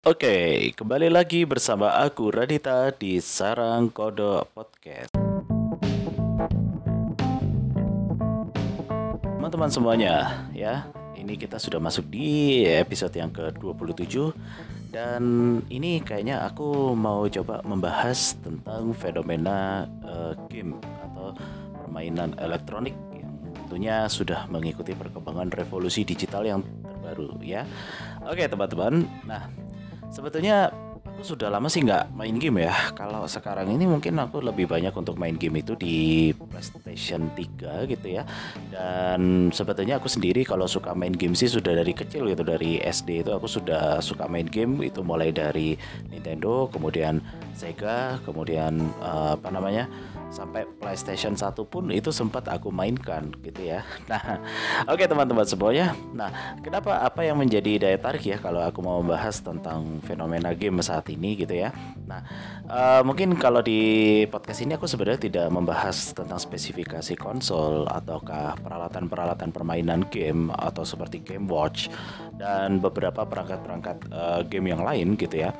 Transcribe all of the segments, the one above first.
Oke, kembali lagi bersama aku Radita di Sarang Kodok Podcast. Teman-teman semuanya, ya, ini kita sudah masuk di episode yang ke-27 dan ini kayaknya aku mau coba membahas tentang fenomena uh, game atau permainan elektronik yang tentunya sudah mengikuti perkembangan revolusi digital yang terbaru ya. Oke teman-teman, nah Sebetulnya aku sudah lama sih nggak main game ya. Kalau sekarang ini mungkin aku lebih banyak untuk main game itu di PlayStation 3 gitu ya. Dan sebetulnya aku sendiri kalau suka main game sih sudah dari kecil gitu dari SD itu aku sudah suka main game itu mulai dari Nintendo, kemudian Sega, kemudian uh, apa namanya? Sampai PlayStation 1 pun itu sempat aku mainkan gitu ya. Nah, oke okay, teman-teman semuanya. Nah, kenapa apa yang menjadi daya tarik ya kalau aku mau membahas tentang fenomena game saat ini gitu ya. Nah, uh, mungkin kalau di podcast ini aku sebenarnya tidak membahas tentang spesifikasi konsol ataukah peralatan-peralatan permainan game atau seperti Game Watch dan beberapa perangkat-perangkat uh, game yang lain gitu ya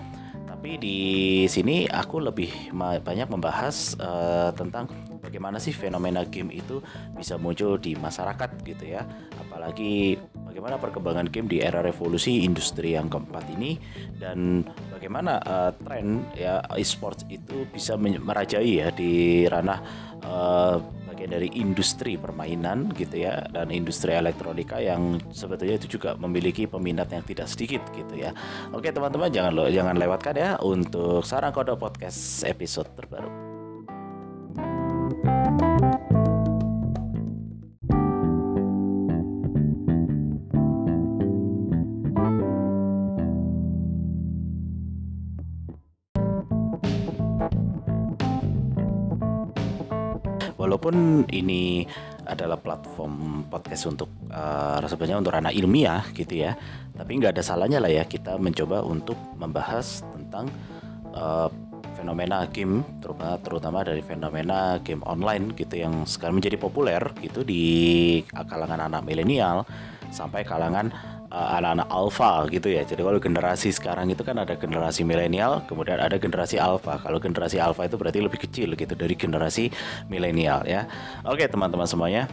tapi di sini aku lebih banyak membahas uh, tentang bagaimana sih fenomena game itu bisa muncul di masyarakat gitu ya. Apalagi bagaimana perkembangan game di era revolusi industri yang keempat ini dan bagaimana uh, tren ya e-sports itu bisa merajai ya di ranah uh, bagian dari industri permainan gitu ya dan industri elektronika yang sebetulnya itu juga memiliki peminat yang tidak sedikit gitu ya. Oke teman-teman jangan lo jangan lewatkan ya untuk Sarang Kode Podcast episode terbaru. Walaupun ini adalah platform podcast untuk uh, sebenarnya untuk ranah ilmiah gitu ya. Tapi nggak ada salahnya lah ya kita mencoba untuk membahas tentang uh, fenomena game terutama terutama dari fenomena game online gitu yang sekarang menjadi populer gitu di kalangan anak milenial sampai kalangan anak-anak alpha gitu ya. Jadi kalau generasi sekarang itu kan ada generasi milenial, kemudian ada generasi alpha. Kalau generasi alpha itu berarti lebih kecil gitu dari generasi milenial ya. Oke, teman-teman semuanya.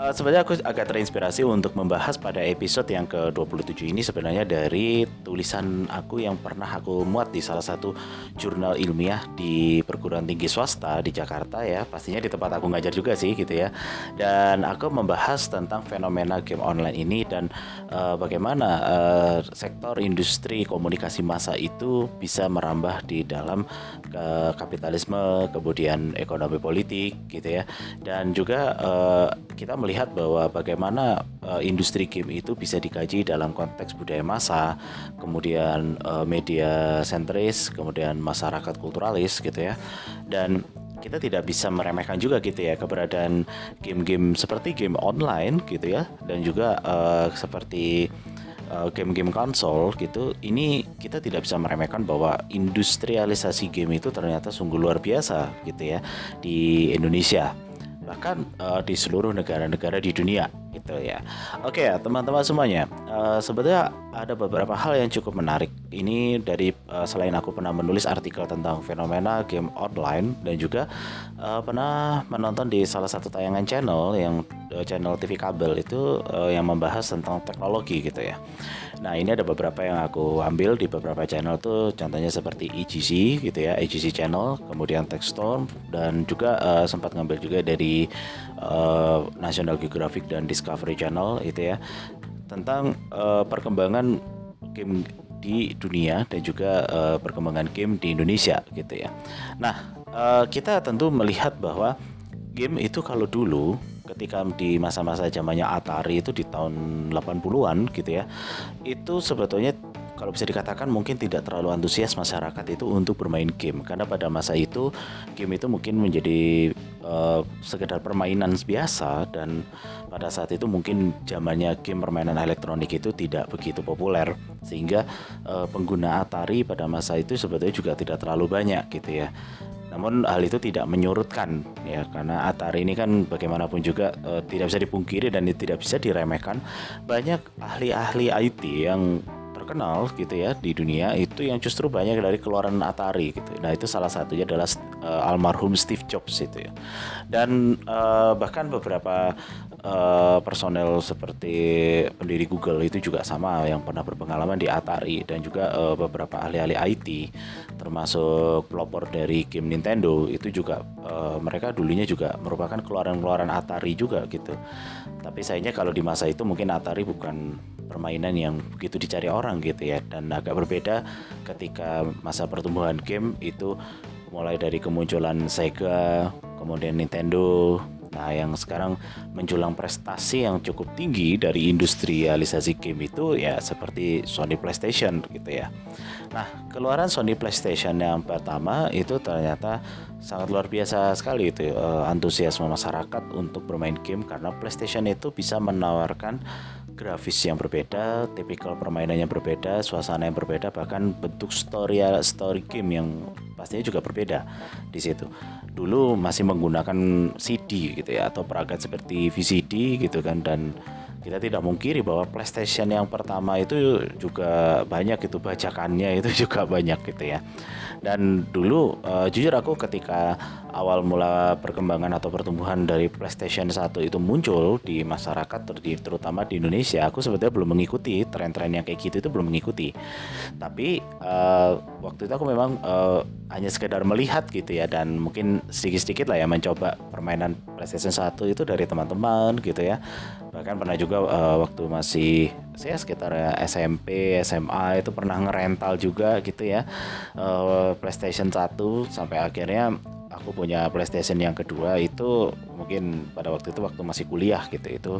Uh, sebenarnya aku agak terinspirasi untuk membahas pada episode yang ke-27 ini sebenarnya dari tulisan aku yang pernah aku muat di salah satu jurnal ilmiah di perguruan tinggi swasta di Jakarta ya. Pastinya di tempat aku ngajar juga sih gitu ya. Dan aku membahas tentang fenomena game online ini dan uh, bagaimana uh, sektor industri komunikasi massa itu bisa merambah di dalam ke kapitalisme, kemudian ekonomi politik gitu ya. Dan juga uh, kita melihat melihat bahwa bagaimana uh, industri game itu bisa dikaji dalam konteks budaya massa, kemudian uh, media sentris, kemudian masyarakat kulturalis gitu ya. Dan kita tidak bisa meremehkan juga gitu ya keberadaan game-game seperti game online gitu ya dan juga uh, seperti game-game konsol gitu ini kita tidak bisa meremehkan bahwa industrialisasi game itu ternyata sungguh luar biasa gitu ya di Indonesia bahkan uh, di seluruh negara-negara di dunia gitu ya. Oke ya teman-teman semuanya, uh, sebetulnya ada beberapa hal yang cukup menarik. Ini dari uh, selain aku pernah menulis artikel tentang fenomena game online dan juga uh, pernah menonton di salah satu tayangan channel yang uh, channel TV kabel itu uh, yang membahas tentang teknologi gitu ya. Nah ini ada beberapa yang aku ambil di beberapa channel tuh contohnya seperti EGC gitu ya EGC channel kemudian Techstorm dan juga uh, sempat ngambil juga dari uh, National Geographic dan Discovery Channel itu ya tentang uh, perkembangan game di dunia dan juga uh, perkembangan game di Indonesia gitu ya. Nah uh, kita tentu melihat bahwa game itu kalau dulu ketika di masa-masa zamannya Atari itu di tahun 80-an gitu ya. Itu sebetulnya kalau bisa dikatakan mungkin tidak terlalu antusias masyarakat itu untuk bermain game karena pada masa itu game itu mungkin menjadi uh, sekedar permainan biasa dan pada saat itu mungkin zamannya game permainan elektronik itu tidak begitu populer sehingga uh, pengguna Atari pada masa itu sebetulnya juga tidak terlalu banyak gitu ya namun hal itu tidak menyurutkan ya karena Atari ini kan bagaimanapun juga e, tidak bisa dipungkiri dan tidak bisa diremehkan. Banyak ahli-ahli IT yang terkenal gitu ya di dunia itu yang justru banyak dari keluaran Atari gitu. Nah itu salah satunya adalah uh, almarhum Steve Jobs itu ya. Dan uh, bahkan beberapa uh, personel seperti pendiri Google itu juga sama yang pernah berpengalaman di Atari dan juga uh, beberapa ahli-ahli IT termasuk pelopor dari game Nintendo itu juga uh, mereka dulunya juga merupakan keluaran-keluaran Atari juga gitu. Tapi sayangnya kalau di masa itu mungkin Atari bukan permainan yang begitu dicari orang gitu ya dan agak berbeda ketika masa pertumbuhan game itu mulai dari kemunculan Sega, kemudian Nintendo, Nah, yang sekarang menjulang prestasi yang cukup tinggi dari industrialisasi game itu ya seperti Sony PlayStation gitu ya. Nah, keluaran Sony PlayStation yang pertama itu ternyata sangat luar biasa sekali itu uh, antusiasme masyarakat untuk bermain game karena PlayStation itu bisa menawarkan grafis yang berbeda, tipikal permainan yang berbeda, suasana yang berbeda, bahkan bentuk story story game yang pastinya juga berbeda di situ. Dulu masih menggunakan CD gitu ya atau perangkat seperti VCD gitu kan dan kita tidak mungkiri bahwa PlayStation yang pertama itu juga banyak itu bajakannya itu juga banyak gitu ya. Dan dulu uh, jujur aku ketika awal mula perkembangan atau pertumbuhan dari PlayStation 1 itu muncul di masyarakat terutama di Indonesia aku sebetulnya belum mengikuti tren-tren yang kayak gitu itu belum mengikuti. Tapi uh, waktu itu aku memang uh, hanya sekedar melihat gitu ya dan mungkin sedikit-sedikit lah ya mencoba permainan PlayStation 1 itu dari teman-teman gitu ya. Bahkan pernah juga uh, waktu masih saya sekitar SMP SMA itu pernah ngerental juga gitu ya uh, PlayStation 1 sampai akhirnya aku punya PlayStation yang kedua itu mungkin pada waktu itu waktu masih kuliah gitu itu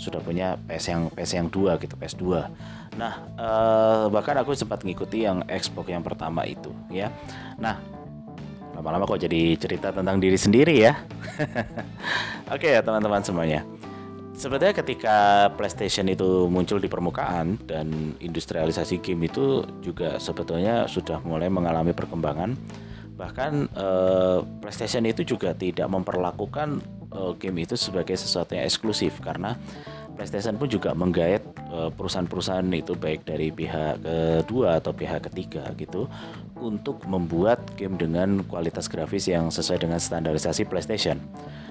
sudah punya PS yang PS yang dua gitu PS 2 nah uh, bahkan aku sempat ngikuti yang Xbox yang pertama itu ya. Nah lama-lama kok jadi cerita tentang diri sendiri ya. Oke okay, ya teman-teman semuanya Sebenarnya ketika PlayStation itu muncul di permukaan dan industrialisasi game itu juga sebetulnya sudah mulai mengalami perkembangan. Bahkan uh, PlayStation itu juga tidak memperlakukan uh, game itu sebagai sesuatu yang eksklusif karena PlayStation pun juga menggait uh, perusahaan-perusahaan itu baik dari pihak kedua atau pihak ketiga gitu untuk membuat game dengan kualitas grafis yang sesuai dengan standarisasi PlayStation.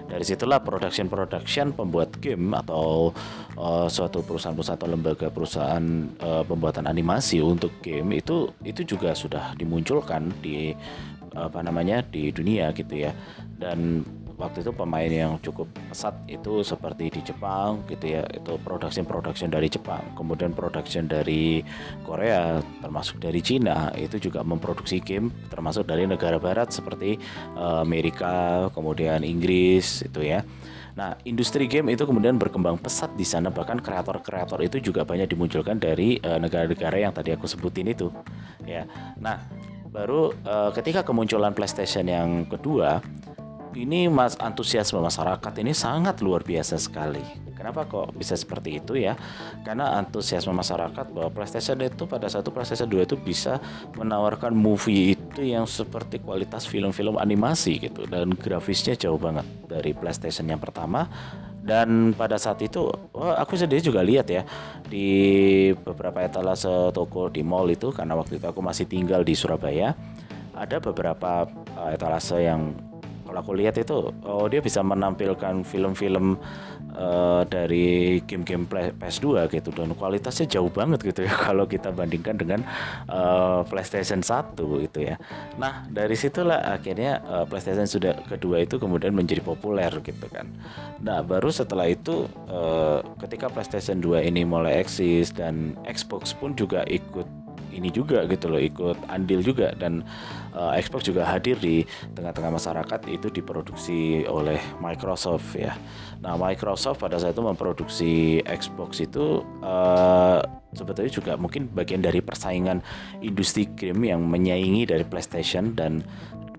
Dari situlah production production pembuat game atau uh, suatu perusahaan-perusahaan atau lembaga perusahaan uh, pembuatan animasi untuk game itu itu juga sudah dimunculkan di apa namanya di dunia gitu ya. Dan waktu itu pemain yang cukup pesat itu seperti di Jepang gitu ya itu production production dari Jepang kemudian production dari Korea termasuk dari Cina itu juga memproduksi game termasuk dari negara barat seperti uh, Amerika kemudian Inggris itu ya Nah, industri game itu kemudian berkembang pesat di sana bahkan kreator-kreator itu juga banyak dimunculkan dari eh, negara-negara yang tadi aku sebutin itu. Ya. Nah, baru uh, ketika kemunculan PlayStation yang kedua ini mas antusiasme masyarakat ini sangat luar biasa sekali. Kenapa kok bisa seperti itu ya? Karena antusiasme masyarakat bahwa PlayStation itu pada satu PlayStation 2 itu bisa menawarkan movie itu yang seperti kualitas film-film animasi gitu dan grafisnya jauh banget dari PlayStation yang pertama dan pada saat itu wah, aku sendiri juga lihat ya di beberapa etalase toko di mall itu karena waktu itu aku masih tinggal di Surabaya ada beberapa uh, etalase yang kalau aku lihat itu oh dia bisa menampilkan film-film uh, dari game-game PS2 gitu dan kualitasnya jauh banget gitu ya kalau kita bandingkan dengan uh, PlayStation 1 gitu ya. Nah, dari situlah akhirnya uh, PlayStation sudah kedua itu kemudian menjadi populer gitu kan. Nah, baru setelah itu uh, ketika PlayStation 2 ini mulai eksis dan Xbox pun juga ikut ini juga gitu loh ikut andil juga dan uh, Xbox juga hadir di tengah-tengah masyarakat itu diproduksi oleh Microsoft ya. Nah Microsoft pada saat itu memproduksi Xbox itu uh, sebetulnya juga mungkin bagian dari persaingan industri game yang menyaingi dari PlayStation dan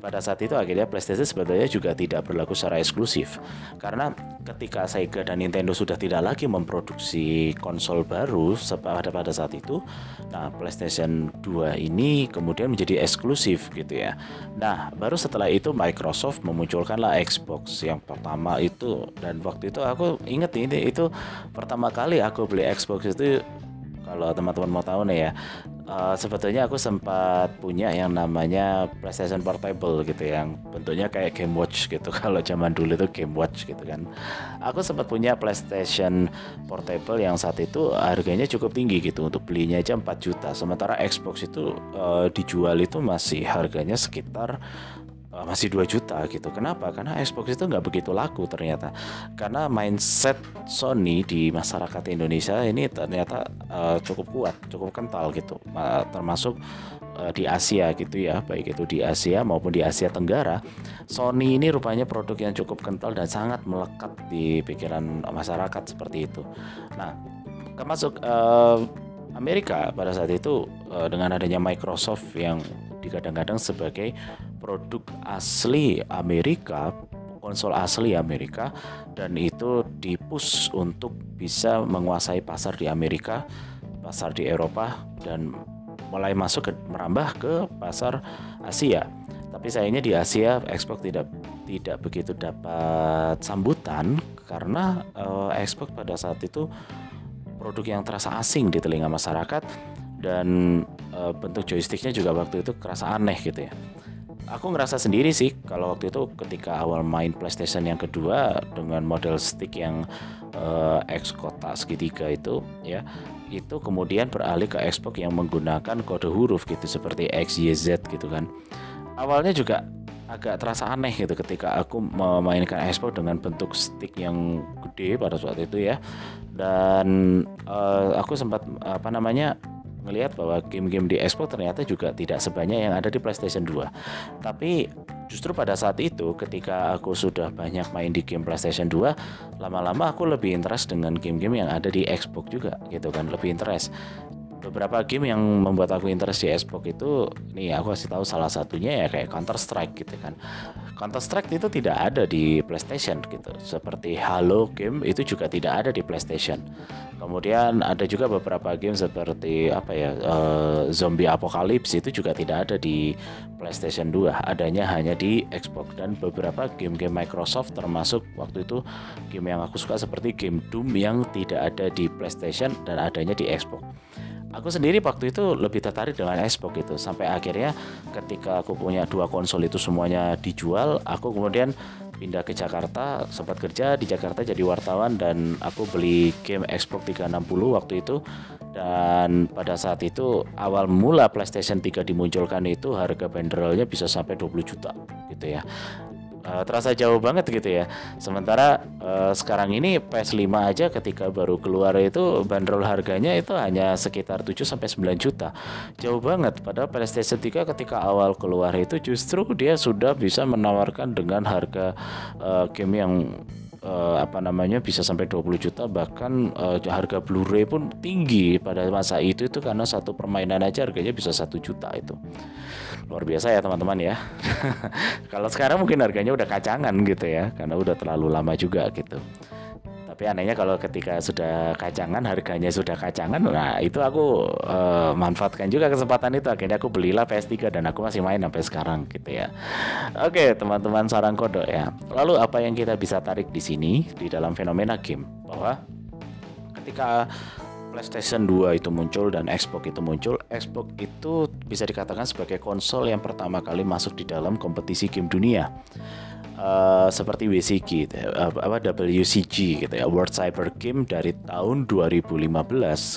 pada saat itu akhirnya PlayStation sebetulnya juga tidak berlaku secara eksklusif. Karena ketika Sega dan Nintendo sudah tidak lagi memproduksi konsol baru pada pada saat itu nah PlayStation 2 ini kemudian menjadi eksklusif gitu ya. Nah baru setelah itu Microsoft memunculkanlah Xbox yang pertama itu. Dan waktu itu aku inget ini itu pertama kali aku beli Xbox itu kalau teman-teman mau tahu nih ya, uh, sebetulnya aku sempat punya yang namanya PlayStation Portable gitu yang bentuknya kayak Game Watch gitu. Kalau zaman dulu itu Game Watch gitu kan. Aku sempat punya PlayStation Portable yang saat itu harganya cukup tinggi gitu untuk belinya aja 4 juta. Sementara Xbox itu uh, dijual itu masih harganya sekitar masih 2 juta gitu. Kenapa? Karena Xbox itu nggak begitu laku ternyata. Karena mindset Sony di masyarakat Indonesia ini ternyata uh, cukup kuat, cukup kental gitu. Uh, termasuk uh, di Asia gitu ya, baik itu di Asia maupun di Asia Tenggara. Sony ini rupanya produk yang cukup kental dan sangat melekat di pikiran masyarakat seperti itu. Nah, termasuk uh, Amerika pada saat itu dengan adanya Microsoft yang digadang-gadang sebagai produk asli Amerika konsol asli Amerika dan itu dipus untuk bisa menguasai pasar di Amerika, pasar di Eropa dan mulai masuk ke merambah ke pasar Asia. Tapi sayangnya di Asia Xbox tidak tidak begitu dapat sambutan karena uh, Xbox pada saat itu produk yang terasa asing di telinga masyarakat dan uh, bentuk joysticknya juga waktu itu kerasa aneh gitu ya. Aku ngerasa sendiri sih kalau waktu itu ketika awal main PlayStation yang kedua dengan model stick yang uh, X kotak segitiga itu ya itu kemudian beralih ke Xbox yang menggunakan kode huruf gitu seperti X, Y, Z gitu kan. Awalnya juga agak terasa aneh gitu ketika aku memainkan Xbox dengan bentuk stick yang gede pada saat itu ya dan uh, aku sempat apa namanya melihat bahwa game-game di Xbox ternyata juga tidak sebanyak yang ada di PlayStation 2. Tapi justru pada saat itu ketika aku sudah banyak main di game PlayStation 2, lama-lama aku lebih interest dengan game-game yang ada di Xbox juga gitu kan, lebih interest beberapa game yang membuat aku interest di Xbox itu nih aku kasih tahu salah satunya ya kayak Counter Strike gitu kan. Counter Strike itu tidak ada di PlayStation gitu. Seperti Halo game itu juga tidak ada di PlayStation. Kemudian ada juga beberapa game seperti apa ya uh, Zombie Apocalypse itu juga tidak ada di PlayStation 2 adanya hanya di Xbox. Dan beberapa game-game Microsoft termasuk waktu itu game yang aku suka seperti game Doom yang tidak ada di PlayStation dan adanya di Xbox aku sendiri waktu itu lebih tertarik dengan Xbox itu sampai akhirnya ketika aku punya dua konsol itu semuanya dijual aku kemudian pindah ke Jakarta sempat kerja di Jakarta jadi wartawan dan aku beli game Xbox 360 waktu itu. Dan pada saat itu awal mula PlayStation 3 dimunculkan itu harga banderolnya bisa sampai 20 juta gitu ya uh, terasa jauh banget gitu ya. Sementara uh, sekarang ini PS5 aja ketika baru keluar itu bandrol harganya itu hanya sekitar 7 sampai 9 juta. Jauh banget padahal PlayStation 3 ketika awal keluar itu justru dia sudah bisa menawarkan dengan harga uh, game yang uh, apa namanya bisa sampai 20 juta bahkan uh, harga Blu-ray pun tinggi pada masa itu itu karena satu permainan aja harganya bisa satu juta itu. Luar biasa ya teman-teman ya. Kalau sekarang mungkin harganya udah kacangan gitu ya karena udah terlalu lama juga gitu tapi anehnya kalau ketika sudah kacangan harganya sudah kacangan nah itu aku uh, manfaatkan juga kesempatan itu. Akhirnya aku belilah PS3 dan aku masih main sampai sekarang gitu ya. Oke teman-teman sarang kodok ya. Lalu apa yang kita bisa tarik di sini di dalam fenomena game? Bahwa ketika PlayStation 2 itu muncul dan Xbox itu muncul, Xbox itu bisa dikatakan sebagai konsol yang pertama kali masuk di dalam kompetisi game dunia uh, seperti WCG gitu ya, apa WCG gitu ya. World Cyber Game dari tahun 2015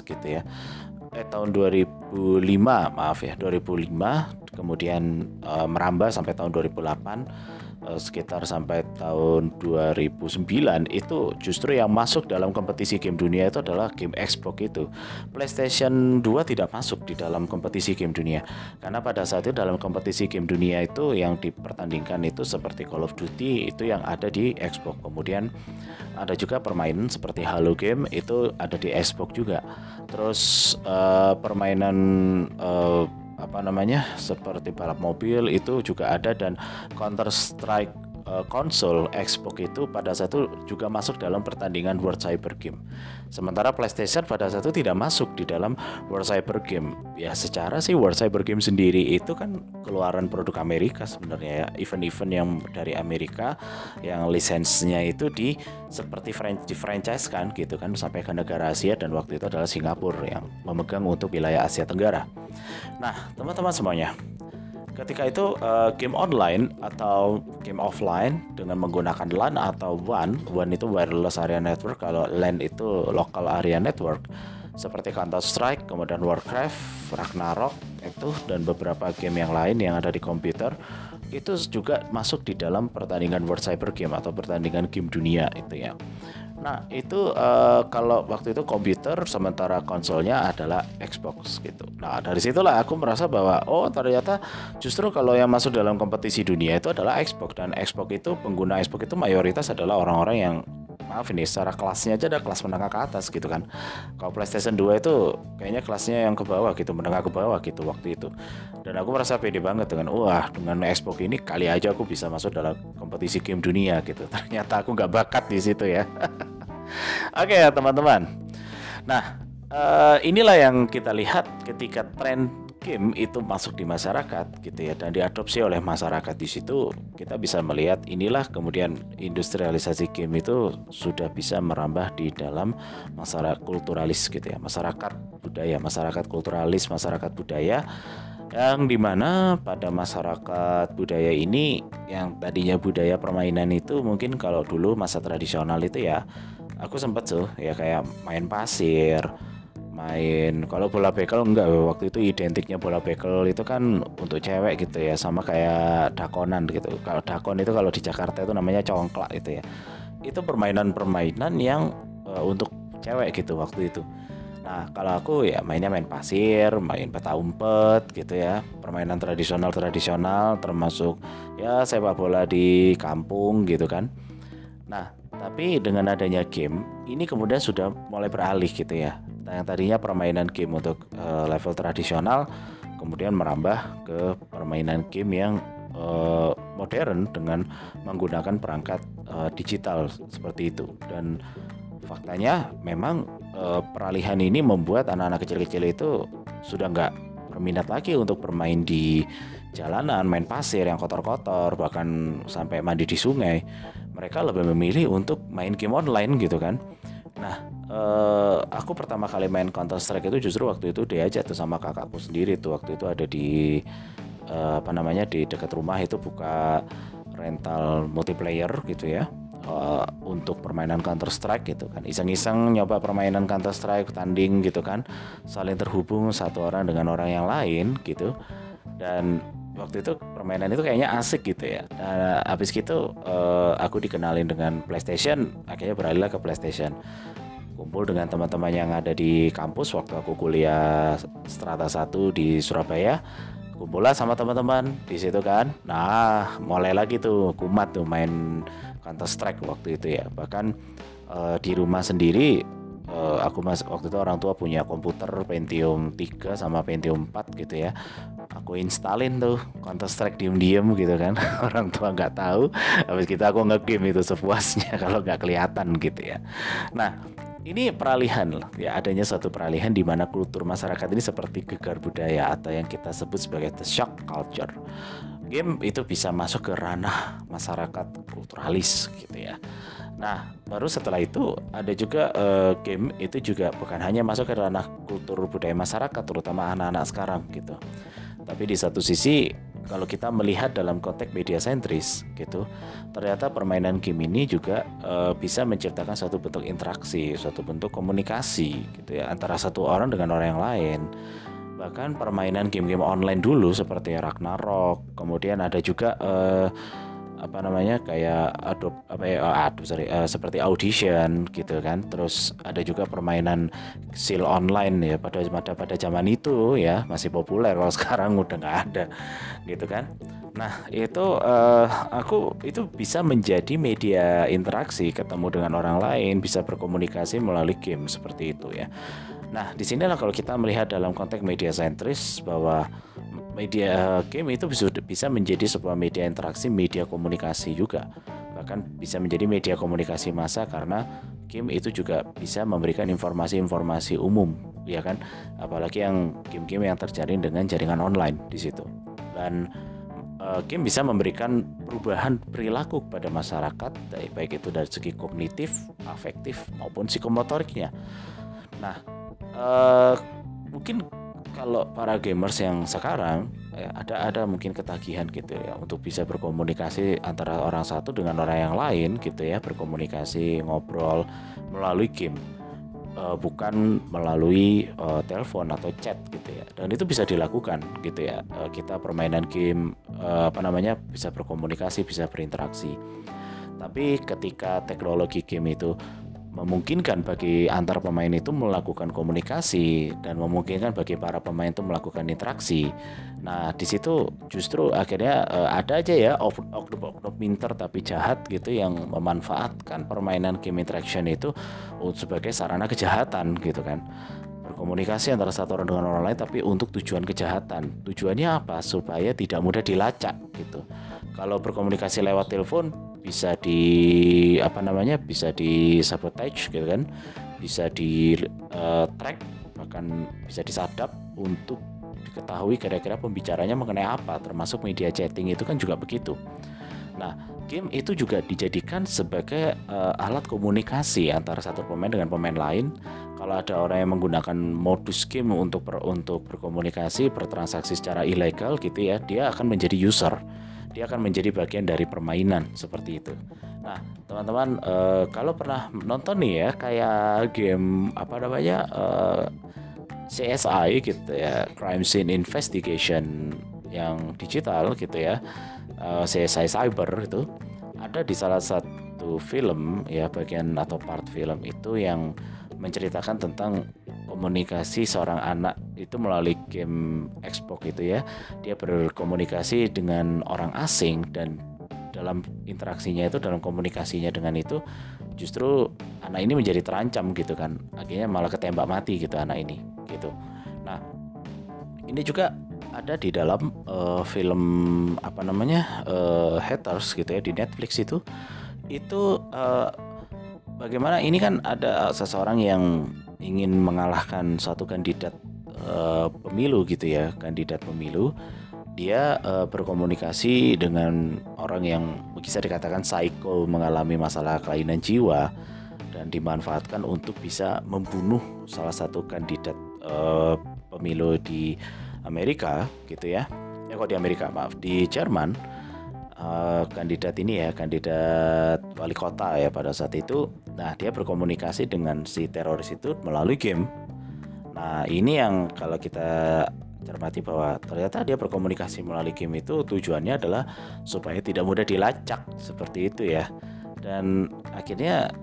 gitu ya. Eh tahun 2005 maaf ya 2005 kemudian uh, merambah sampai tahun 2008 Eh, sekitar sampai tahun 2009 itu justru yang masuk dalam kompetisi game dunia itu adalah game Xbox itu. PlayStation 2 tidak masuk di dalam kompetisi game dunia karena pada saat itu dalam kompetisi game dunia itu yang dipertandingkan itu seperti Call of Duty itu yang ada di Xbox. Kemudian ada juga permainan seperti Halo game itu ada di Xbox juga. Terus uh, permainan uh, apa namanya seperti balap mobil itu juga ada dan Counter Strike uh, konsol Xbox itu pada saat itu juga masuk dalam pertandingan World Cyber Game. Sementara PlayStation pada saat itu tidak masuk di dalam World Cyber Game. Ya secara sih World Cyber Game sendiri itu kan keluaran produk Amerika sebenarnya ya. Event-event yang dari Amerika yang lisensinya itu di seperti di franchise kan gitu kan sampai ke negara Asia dan waktu itu adalah Singapura yang memegang untuk wilayah Asia Tenggara. Nah, teman-teman semuanya, Ketika itu uh, game online atau game offline dengan menggunakan LAN atau WAN, WAN itu wireless area network, kalau LAN itu local area network seperti Counter Strike, kemudian Warcraft, Ragnarok itu dan beberapa game yang lain yang ada di komputer itu juga masuk di dalam pertandingan World Cyber Game atau pertandingan game dunia itu ya. Nah itu uh, kalau waktu itu komputer sementara konsolnya adalah Xbox gitu. Nah dari situlah aku merasa bahwa oh ternyata justru kalau yang masuk dalam kompetisi dunia itu adalah Xbox dan Xbox itu pengguna Xbox itu mayoritas adalah orang-orang yang maaf ini secara kelasnya aja ada kelas menengah ke atas gitu kan. Kalau PlayStation 2 itu kayaknya kelasnya yang ke bawah gitu, menengah ke bawah gitu waktu itu. Dan aku merasa pede banget dengan wah dengan Xbox ini kali aja aku bisa masuk dalam kompetisi game dunia gitu. Ternyata aku nggak bakat di situ ya. Oke ya teman-teman. Nah uh, inilah yang kita lihat ketika tren game itu masuk di masyarakat gitu ya dan diadopsi oleh masyarakat di situ kita bisa melihat inilah kemudian industrialisasi game itu sudah bisa merambah di dalam masyarakat kulturalis gitu ya masyarakat budaya masyarakat kulturalis masyarakat budaya yang di mana pada masyarakat budaya ini yang tadinya budaya permainan itu mungkin kalau dulu masa tradisional itu ya aku sempat tuh ya kayak main pasir main. Kalau bola bekel enggak waktu itu identiknya bola bekel itu kan untuk cewek gitu ya sama kayak dakonan gitu. Kalau dakon itu kalau di Jakarta itu namanya congklak itu ya. Itu permainan-permainan yang uh, untuk cewek gitu waktu itu. Nah kalau aku ya mainnya main pasir main peta umpet gitu ya. Permainan tradisional tradisional termasuk ya sepak bola di kampung gitu kan. Nah tapi dengan adanya game, ini kemudian sudah mulai beralih gitu ya. Nah, yang tadinya permainan game untuk uh, level tradisional, kemudian merambah ke permainan game yang uh, modern dengan menggunakan perangkat uh, digital seperti itu. Dan faktanya memang uh, peralihan ini membuat anak-anak kecil-kecil itu sudah nggak berminat lagi untuk bermain di jalanan, main pasir yang kotor-kotor, bahkan sampai mandi di sungai mereka lebih memilih untuk main game online gitu kan nah eh, aku pertama kali main Counter Strike itu justru waktu itu diajak tuh sama kakakku sendiri tuh. Waktu itu ada di eh, apa namanya di dekat rumah itu buka rental multiplayer gitu ya uh, untuk permainan Counter Strike gitu kan. Iseng-iseng nyoba permainan Counter Strike tanding gitu kan. Saling terhubung satu orang dengan orang yang lain gitu. Dan waktu itu permainan itu kayaknya asik gitu ya. Nah, habis gitu uh, aku dikenalin dengan PlayStation, akhirnya beralihlah ke PlayStation. Kumpul dengan teman-teman yang ada di kampus waktu aku kuliah strata 1 di Surabaya. Kumpul lah sama teman-teman di situ kan. Nah, mulai lagi tuh kumat tuh main Counter Strike waktu itu ya. Bahkan uh, di rumah sendiri uh, aku mas waktu itu orang tua punya komputer Pentium 3 sama Pentium 4 gitu ya. Aku instalin tuh Counter Strike diem-diem gitu kan. Orang tua nggak tahu. Habis kita aku ngegame itu sepuasnya kalau nggak kelihatan gitu ya. Nah ini peralihan ya adanya satu peralihan di mana kultur masyarakat ini seperti gegar budaya atau yang kita sebut sebagai the shock culture. Game itu bisa masuk ke ranah masyarakat kulturalis gitu ya Nah, baru setelah itu ada juga uh, game itu juga bukan hanya masuk ke ranah kultur budaya masyarakat, terutama anak-anak sekarang gitu. Tapi di satu sisi kalau kita melihat dalam konteks media sentris gitu, ternyata permainan game ini juga uh, bisa menciptakan suatu bentuk interaksi, suatu bentuk komunikasi gitu ya antara satu orang dengan orang yang lain. Bahkan permainan game-game online dulu seperti Ragnarok, kemudian ada juga uh, apa namanya kayak adop apa ya oh, adop sorry uh, seperti audition gitu kan. Terus ada juga permainan seal online ya pada pada pada zaman itu ya masih populer. Kalau sekarang udah nggak ada gitu kan. Nah itu uh, aku itu bisa menjadi media interaksi ketemu dengan orang lain bisa berkomunikasi melalui game seperti itu ya nah di sinilah kalau kita melihat dalam konteks media sentris bahwa media game itu bisa menjadi sebuah media interaksi, media komunikasi juga. Bahkan bisa menjadi media komunikasi massa karena game itu juga bisa memberikan informasi-informasi umum, ya kan? Apalagi yang game-game yang terjalin dengan jaringan online di situ. Dan uh, game bisa memberikan perubahan perilaku kepada masyarakat, baik itu dari segi kognitif, afektif maupun psikomotoriknya. Nah, uh, mungkin kalau para gamers yang sekarang ya, ada ada mungkin ketagihan gitu ya untuk bisa berkomunikasi antara orang satu dengan orang yang lain gitu ya berkomunikasi ngobrol melalui game. Uh, bukan melalui uh, telepon atau chat gitu ya. Dan itu bisa dilakukan gitu ya. Kita permainan game uh, apa namanya bisa berkomunikasi bisa berinteraksi. Tapi ketika teknologi game itu memungkinkan bagi antar pemain itu melakukan komunikasi dan memungkinkan bagi para pemain itu melakukan interaksi. Nah, di situ justru akhirnya uh, ada aja ya oknum-oknum pinter tapi jahat gitu yang memanfaatkan permainan game interaction itu sebagai sarana kejahatan gitu kan. Berkomunikasi antara satu orang dengan orang lain tapi untuk tujuan kejahatan. Tujuannya apa? Supaya tidak mudah dilacak gitu. Kalau berkomunikasi lewat telepon bisa di apa namanya bisa di sabotage gitu kan. Bisa di uh, track bahkan bisa disadap untuk diketahui kira-kira pembicaranya mengenai apa termasuk media chatting itu kan juga begitu. Nah game itu juga dijadikan sebagai uh, alat komunikasi antara satu pemain dengan pemain lain. Kalau ada orang yang menggunakan modus game untuk ber, untuk berkomunikasi bertransaksi secara ilegal gitu ya dia akan menjadi user dia akan menjadi bagian dari permainan seperti itu. Nah, teman-teman uh, kalau pernah nonton nih ya kayak game apa namanya uh, eh, CSI gitu ya, Crime Scene Investigation yang digital gitu ya, uh, eh, CSI Cyber itu ada di salah satu film ya bagian atau part film itu yang menceritakan tentang komunikasi seorang anak itu melalui game Xbox itu ya. Dia berkomunikasi dengan orang asing dan dalam interaksinya itu dalam komunikasinya dengan itu justru anak ini menjadi terancam gitu kan. Akhirnya malah ketembak mati gitu anak ini gitu. Nah ini juga ada di dalam uh, film apa namanya uh, haters gitu ya di Netflix itu. Itu uh, bagaimana ini kan ada seseorang yang ingin mengalahkan satu kandidat uh, pemilu gitu ya, kandidat pemilu, dia uh, berkomunikasi dengan orang yang bisa dikatakan psycho mengalami masalah kelainan jiwa dan dimanfaatkan untuk bisa membunuh salah satu kandidat uh, pemilu di Amerika gitu ya. Ya kok di Amerika maaf di Jerman uh, kandidat ini ya kandidat wali kota ya pada saat itu. Nah dia berkomunikasi dengan si teroris itu melalui game. Nah ini yang kalau kita cermati bahwa ternyata dia berkomunikasi melalui game itu tujuannya adalah supaya tidak mudah dilacak seperti itu ya. Dan akhirnya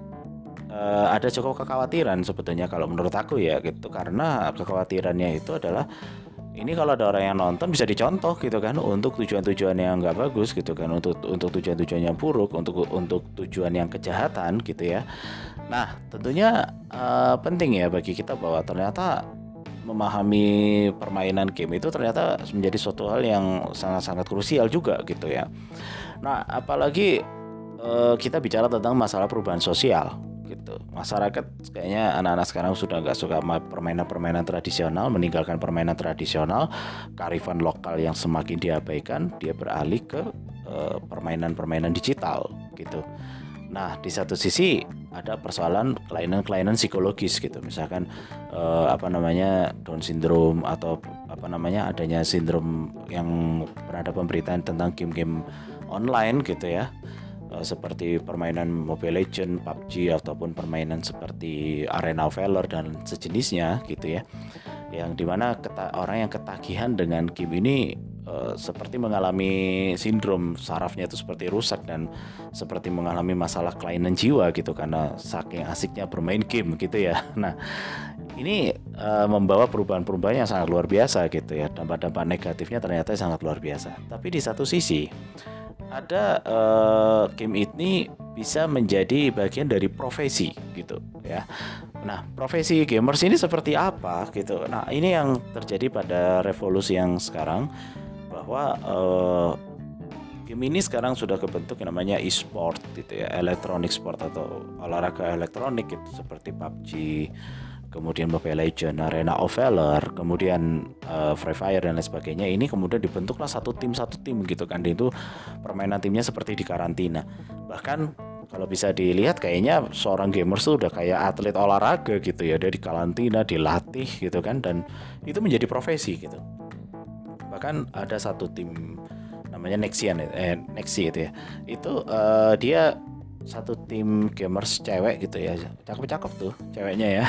uh, ada cukup kekhawatiran sebetulnya kalau menurut aku ya gitu. Karena kekhawatirannya itu adalah ini kalau ada orang yang nonton bisa dicontoh gitu kan untuk tujuan-tujuan yang nggak bagus gitu kan untuk untuk tujuan-tujuan yang buruk untuk untuk tujuan yang kejahatan gitu ya. Nah tentunya uh, penting ya bagi kita bahwa ternyata memahami permainan game itu ternyata menjadi suatu hal yang sangat-sangat krusial juga gitu ya. Nah apalagi uh, kita bicara tentang masalah perubahan sosial gitu masyarakat kayaknya anak-anak sekarang sudah nggak suka permainan-permainan tradisional meninggalkan permainan tradisional karifan lokal yang semakin diabaikan dia beralih ke eh, permainan-permainan digital gitu Nah, di satu sisi ada persoalan kelainan-kelainan psikologis gitu. Misalkan uh, apa namanya Down syndrome atau apa namanya adanya sindrom yang pernah ada pemberitaan tentang game-game online gitu ya. Eh, seperti permainan Mobile Legend, PUBG ataupun permainan seperti Arena Valor dan sejenisnya gitu ya. Yang di mana orang yang ketagihan dengan game ini uh, seperti mengalami sindrom sarafnya itu seperti rusak dan seperti mengalami masalah kelainan jiwa gitu karena saking asiknya bermain game gitu ya. Nah, ini uh, membawa perubahan-perubahan yang sangat luar biasa gitu ya. Dampak-dampak negatifnya ternyata sangat luar biasa. Tapi di satu sisi ada uh, game ini bisa menjadi bagian dari profesi gitu ya. Nah, profesi gamers ini seperti apa gitu. Nah, ini yang terjadi pada revolusi yang sekarang bahwa uh, game ini sekarang sudah kebentuk yang namanya e-sport gitu ya, electronic sport atau olahraga elektronik gitu seperti PUBG, kemudian Mobile Legends, Arena of Valor, kemudian uh, Free Fire dan lain sebagainya. Ini kemudian dibentuklah satu tim satu tim gitu kan. Itu permainan timnya seperti di karantina. Bahkan kalau bisa dilihat kayaknya seorang gamer tuh udah kayak atlet olahraga gitu ya. Dia di karantina, dilatih gitu kan dan itu menjadi profesi gitu. Bahkan ada satu tim namanya Nexian eh Nexi itu ya itu uh, dia satu tim gamers cewek gitu ya. Cakep-cakep tuh ceweknya ya.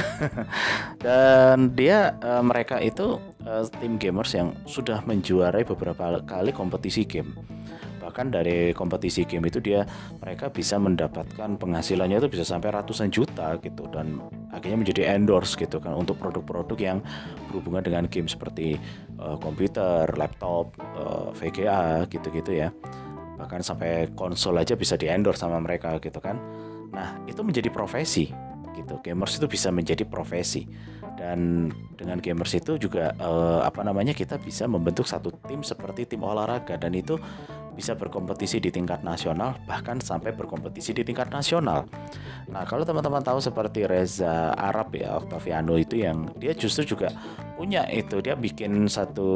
Dan dia uh, mereka itu uh, tim gamers yang sudah menjuarai beberapa kali kompetisi game. Bahkan dari kompetisi game itu dia mereka bisa mendapatkan penghasilannya itu bisa sampai ratusan juta gitu dan akhirnya menjadi endorse gitu kan untuk produk-produk yang berhubungan dengan game seperti uh, komputer, laptop, VGA gitu-gitu ya bahkan sampai konsol aja bisa di sama mereka gitu kan. Nah itu menjadi profesi gitu. Gamers itu bisa menjadi profesi. Dan dengan gamers itu juga uh, apa namanya kita bisa membentuk satu tim seperti tim olahraga. Dan itu bisa berkompetisi di tingkat nasional bahkan sampai berkompetisi di tingkat nasional. Nah kalau teman-teman tahu seperti Reza Arab ya Octaviano itu yang dia justru juga punya itu dia bikin satu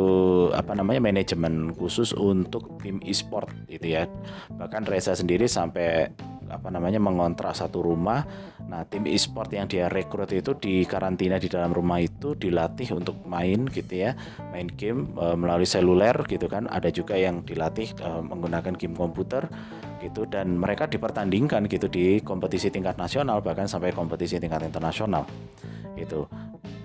apa namanya manajemen khusus untuk tim e-sport itu ya. Bahkan Reza sendiri sampai apa namanya mengontrak satu rumah. Nah, tim e-sport yang dia rekrut itu di karantina di dalam rumah itu dilatih untuk main gitu ya, main game e, melalui seluler gitu kan. Ada juga yang dilatih e, menggunakan game komputer gitu dan mereka dipertandingkan gitu di kompetisi tingkat nasional bahkan sampai kompetisi tingkat internasional gitu.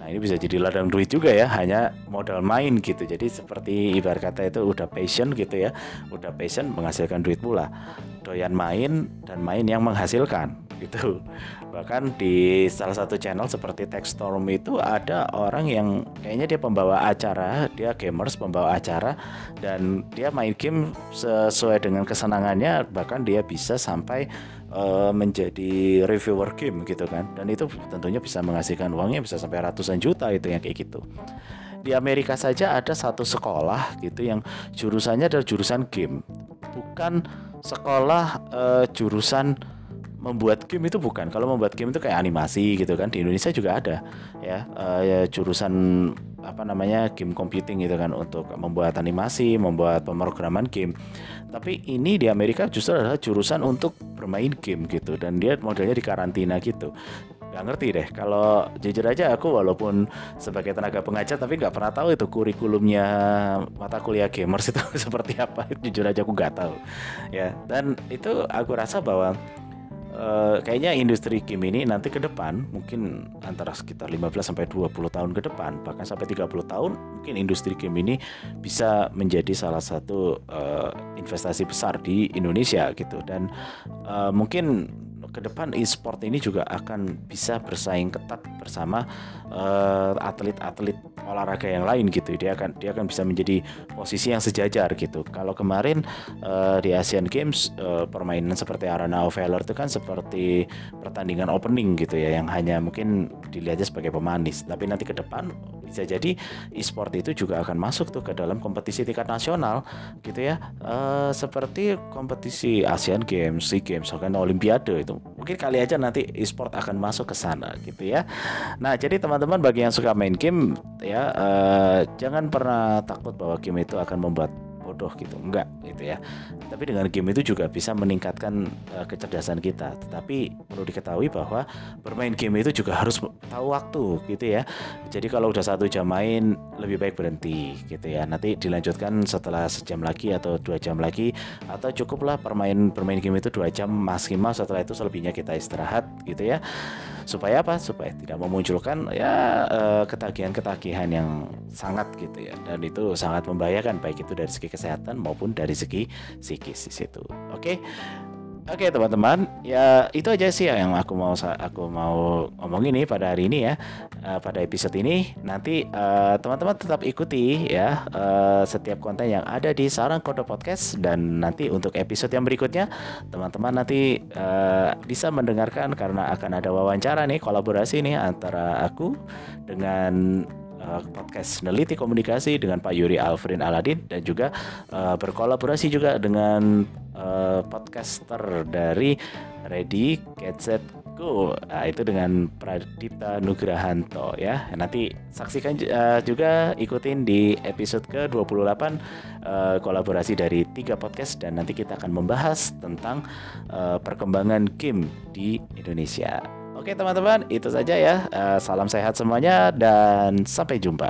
Nah ini bisa jadi ladang duit juga ya, hanya modal main gitu. Jadi seperti ibarat kata itu udah passion gitu ya, udah passion menghasilkan duit pula. Doyan main dan main yang menghasilkan gitu. Bahkan di salah satu channel seperti Techstorm itu ada orang yang kayaknya dia pembawa acara, dia gamers pembawa acara dan dia main game sesuai dengan kesenangannya, bahkan dia bisa sampai uh, menjadi reviewer game gitu kan. Dan itu tentunya bisa menghasilkan uangnya bisa sampai ratusan juta itu yang kayak gitu. Di Amerika saja ada satu sekolah gitu yang jurusannya adalah jurusan game. Bukan sekolah uh, jurusan membuat game itu bukan. Kalau membuat game itu kayak animasi gitu kan. Di Indonesia juga ada ya, uh, ya jurusan apa namanya game computing gitu kan untuk membuat animasi, membuat pemrograman game. Tapi ini di Amerika justru adalah jurusan untuk bermain game gitu dan dia modelnya di karantina gitu. Gak ngerti deh kalau jujur aja aku walaupun sebagai tenaga pengajar tapi nggak pernah tahu itu kurikulumnya mata kuliah gamers itu seperti apa jujur aja aku nggak tahu ya dan itu aku rasa bahwa Uh, kayaknya industri game ini nanti ke depan mungkin antara sekitar 15 sampai 20 tahun ke depan bahkan sampai 30 tahun mungkin industri game ini bisa menjadi salah satu uh, investasi besar di Indonesia gitu. Dan uh, mungkin ke depan e-sport ini juga akan bisa bersaing ketat bersama atlet-atlet uh, olahraga yang lain gitu. Dia akan dia akan bisa menjadi posisi yang sejajar gitu. Kalau kemarin uh, di Asian Games uh, permainan seperti Arena of Valor itu kan seperti pertandingan opening gitu ya yang hanya mungkin dilihatnya sebagai pemanis. Tapi nanti ke depan bisa jadi e-sport itu juga akan masuk tuh ke dalam kompetisi tingkat nasional gitu ya. Uh, seperti kompetisi Asian Games, SEA Games, bahkan Olimpiade itu mungkin kali aja nanti e-sport akan masuk ke sana gitu ya. Nah, jadi teman-teman bagi yang suka main game ya uh, jangan pernah takut bahwa game itu akan membuat bodoh gitu. Enggak gitu ya. Tapi dengan game itu juga bisa meningkatkan uh, kecerdasan kita. Tetapi perlu diketahui bahwa bermain game itu juga harus tahu waktu gitu ya. Jadi kalau udah satu jam main lebih baik berhenti gitu ya. Nanti dilanjutkan setelah sejam lagi atau dua jam lagi atau cukuplah permain bermain game itu dua jam maksimal. Setelah itu selebihnya kita istirahat gitu ya supaya apa supaya tidak memunculkan ya uh, ketagihan-ketagihan yang sangat gitu ya dan itu sangat membahayakan baik itu dari segi kesehatan maupun dari segi psikis di situ. Oke. Oke teman-teman, ya itu aja sih yang aku mau aku mau ngomong ini pada hari ini ya, uh, pada episode ini. Nanti teman teman-teman tetap ikuti ya uh, setiap konten yang ada di Sarang Kode Podcast. Dan nanti untuk episode yang berikutnya teman-teman nanti uh, bisa mendengarkan karena akan ada wawancara nih kolaborasi nih antara aku dengan uh, podcast Neliti Komunikasi dengan Pak Yuri Alfrin Aladin dan juga uh, berkolaborasi juga dengan uh, podcaster dari Ready Gadget Go. Nah, itu dengan Pradipta Nugrahanto ya. Nanti saksikan uh, juga ikutin di episode ke-28 uh, kolaborasi dari tiga podcast dan nanti kita akan membahas tentang uh, perkembangan game di Indonesia. Oke teman-teman, itu saja ya. Uh, salam sehat semuanya dan sampai jumpa.